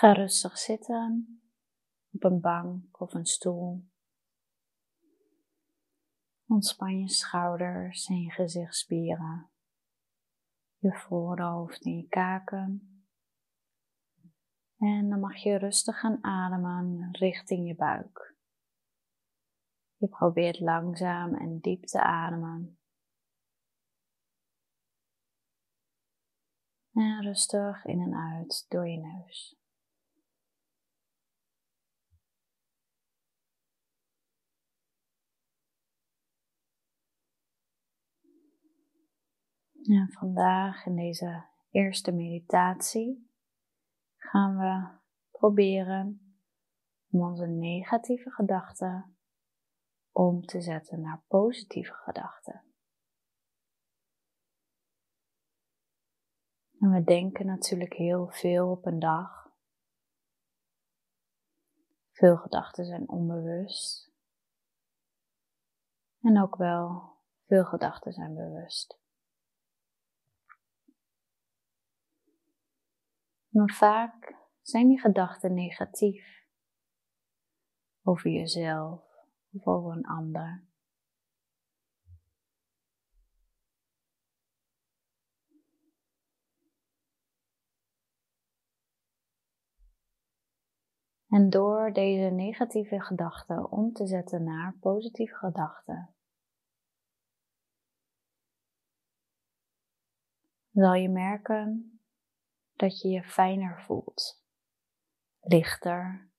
Ga rustig zitten op een bank of een stoel. Ontspan je schouders en je gezichtsspieren, je voorhoofd en je kaken. En dan mag je rustig gaan ademen richting je buik. Je probeert langzaam en diep te ademen. En rustig in en uit door je neus. En vandaag in deze eerste meditatie gaan we proberen om onze negatieve gedachten om te zetten naar positieve gedachten. En we denken natuurlijk heel veel op een dag. Veel gedachten zijn onbewust. En ook wel veel gedachten zijn bewust. Maar vaak zijn die gedachten negatief over jezelf of over een ander. En door deze negatieve gedachten om te zetten naar positieve gedachten, zal je merken dat je je fijner voelt, lichter,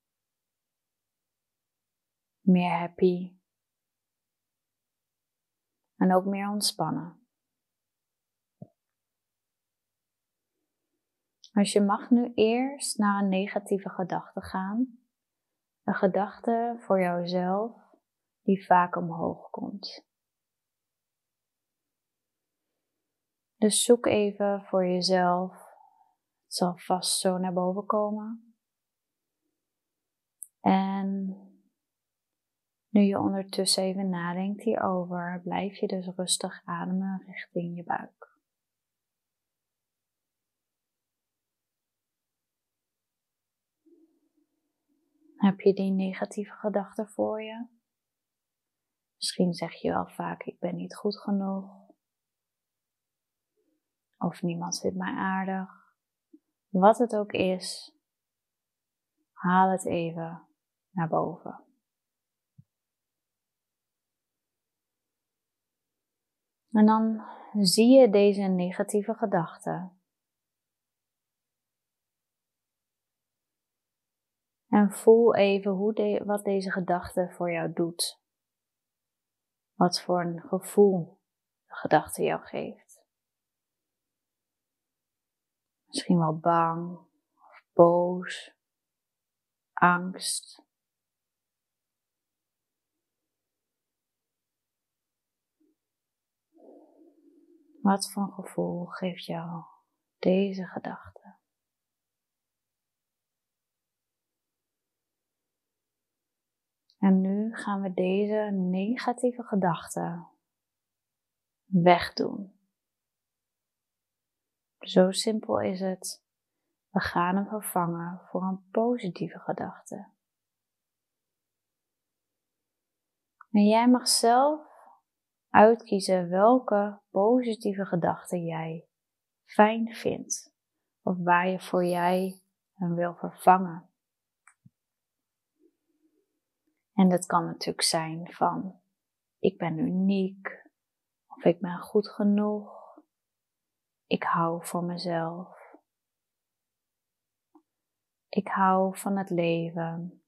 meer happy en ook meer ontspannen. Dus je mag nu eerst naar een negatieve gedachte gaan, een gedachte voor jouzelf die vaak omhoog komt. Dus zoek even voor jezelf het zal vast zo naar boven komen. En nu je ondertussen even nadenkt hierover, blijf je dus rustig ademen richting je buik. Heb je die negatieve gedachten voor je? Misschien zeg je wel vaak: ik ben niet goed genoeg. Of niemand vindt mij aardig. Wat het ook is, haal het even naar boven. En dan zie je deze negatieve gedachten. En voel even hoe wat deze gedachte voor jou doet. Wat voor een gevoel de gedachte jou geeft. Misschien wel bang of boos, angst. Wat voor gevoel geeft jou deze gedachte? En nu gaan we deze negatieve gedachten wegdoen. Zo simpel is het. We gaan hem vervangen voor een positieve gedachte. En jij mag zelf uitkiezen welke positieve gedachte jij fijn vindt of waar je voor jij hem wil vervangen. En dat kan natuurlijk zijn van ik ben uniek of ik ben goed genoeg ik hou van mezelf. Ik hou van het leven.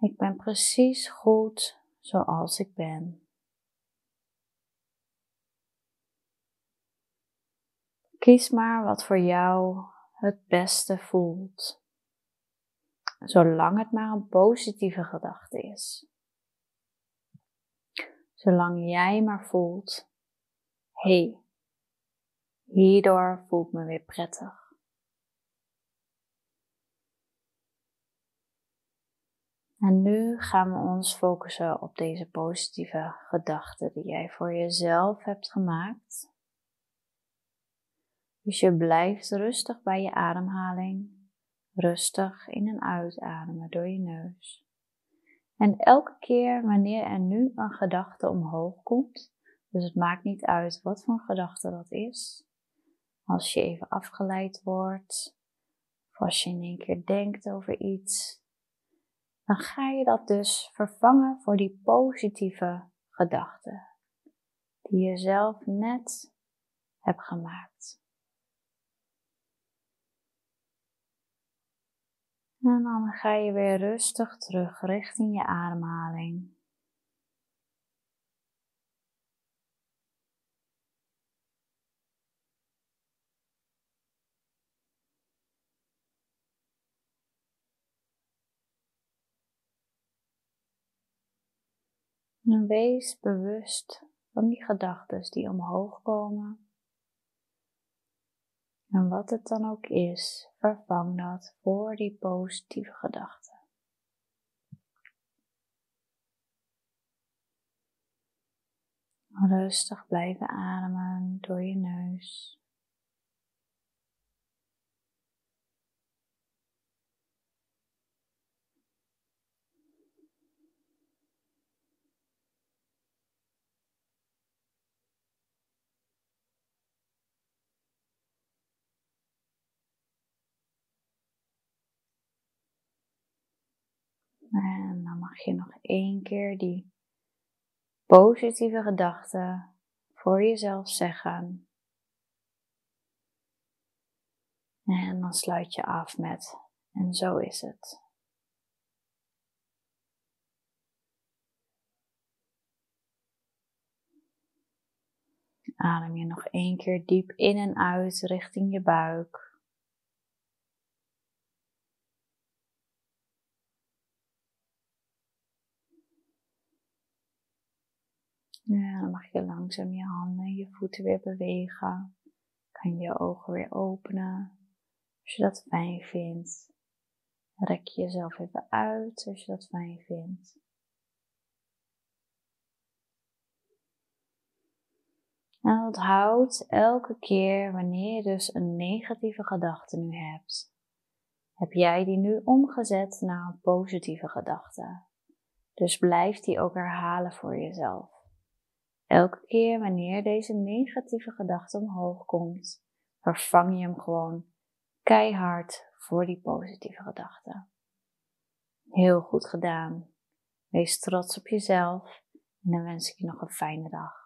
Ik ben precies goed zoals ik ben. Kies maar wat voor jou het beste voelt, zolang het maar een positieve gedachte is. Zolang jij maar voelt, hé, hey, hierdoor voelt me weer prettig. En nu gaan we ons focussen op deze positieve gedachten die jij voor jezelf hebt gemaakt. Dus je blijft rustig bij je ademhaling, rustig in en uitademen door je neus. En elke keer wanneer er nu een gedachte omhoog komt, dus het maakt niet uit wat voor gedachte dat is, als je even afgeleid wordt, of als je in één keer denkt over iets, dan ga je dat dus vervangen voor die positieve gedachte die je zelf net hebt gemaakt. En dan ga je weer rustig terug richting je ademhaling. En wees bewust van die gedachten die omhoog komen. En wat het dan ook is, vervang dat voor die positieve gedachten. Rustig blijven ademen door je neus. En dan mag je nog één keer die positieve gedachten voor jezelf zeggen. En dan sluit je af met, en zo is het. Adem je nog één keer diep in en uit richting je buik. Ja, dan mag je langzaam je handen en je voeten weer bewegen. Kan je je ogen weer openen als je dat fijn vindt. Rek je jezelf even uit als je dat fijn vindt. En onthoud elke keer wanneer je dus een negatieve gedachte nu hebt, heb jij die nu omgezet naar een positieve gedachte. Dus blijf die ook herhalen voor jezelf. Elke keer wanneer deze negatieve gedachte omhoog komt, vervang je hem gewoon keihard voor die positieve gedachte. Heel goed gedaan. Wees trots op jezelf en dan wens ik je nog een fijne dag.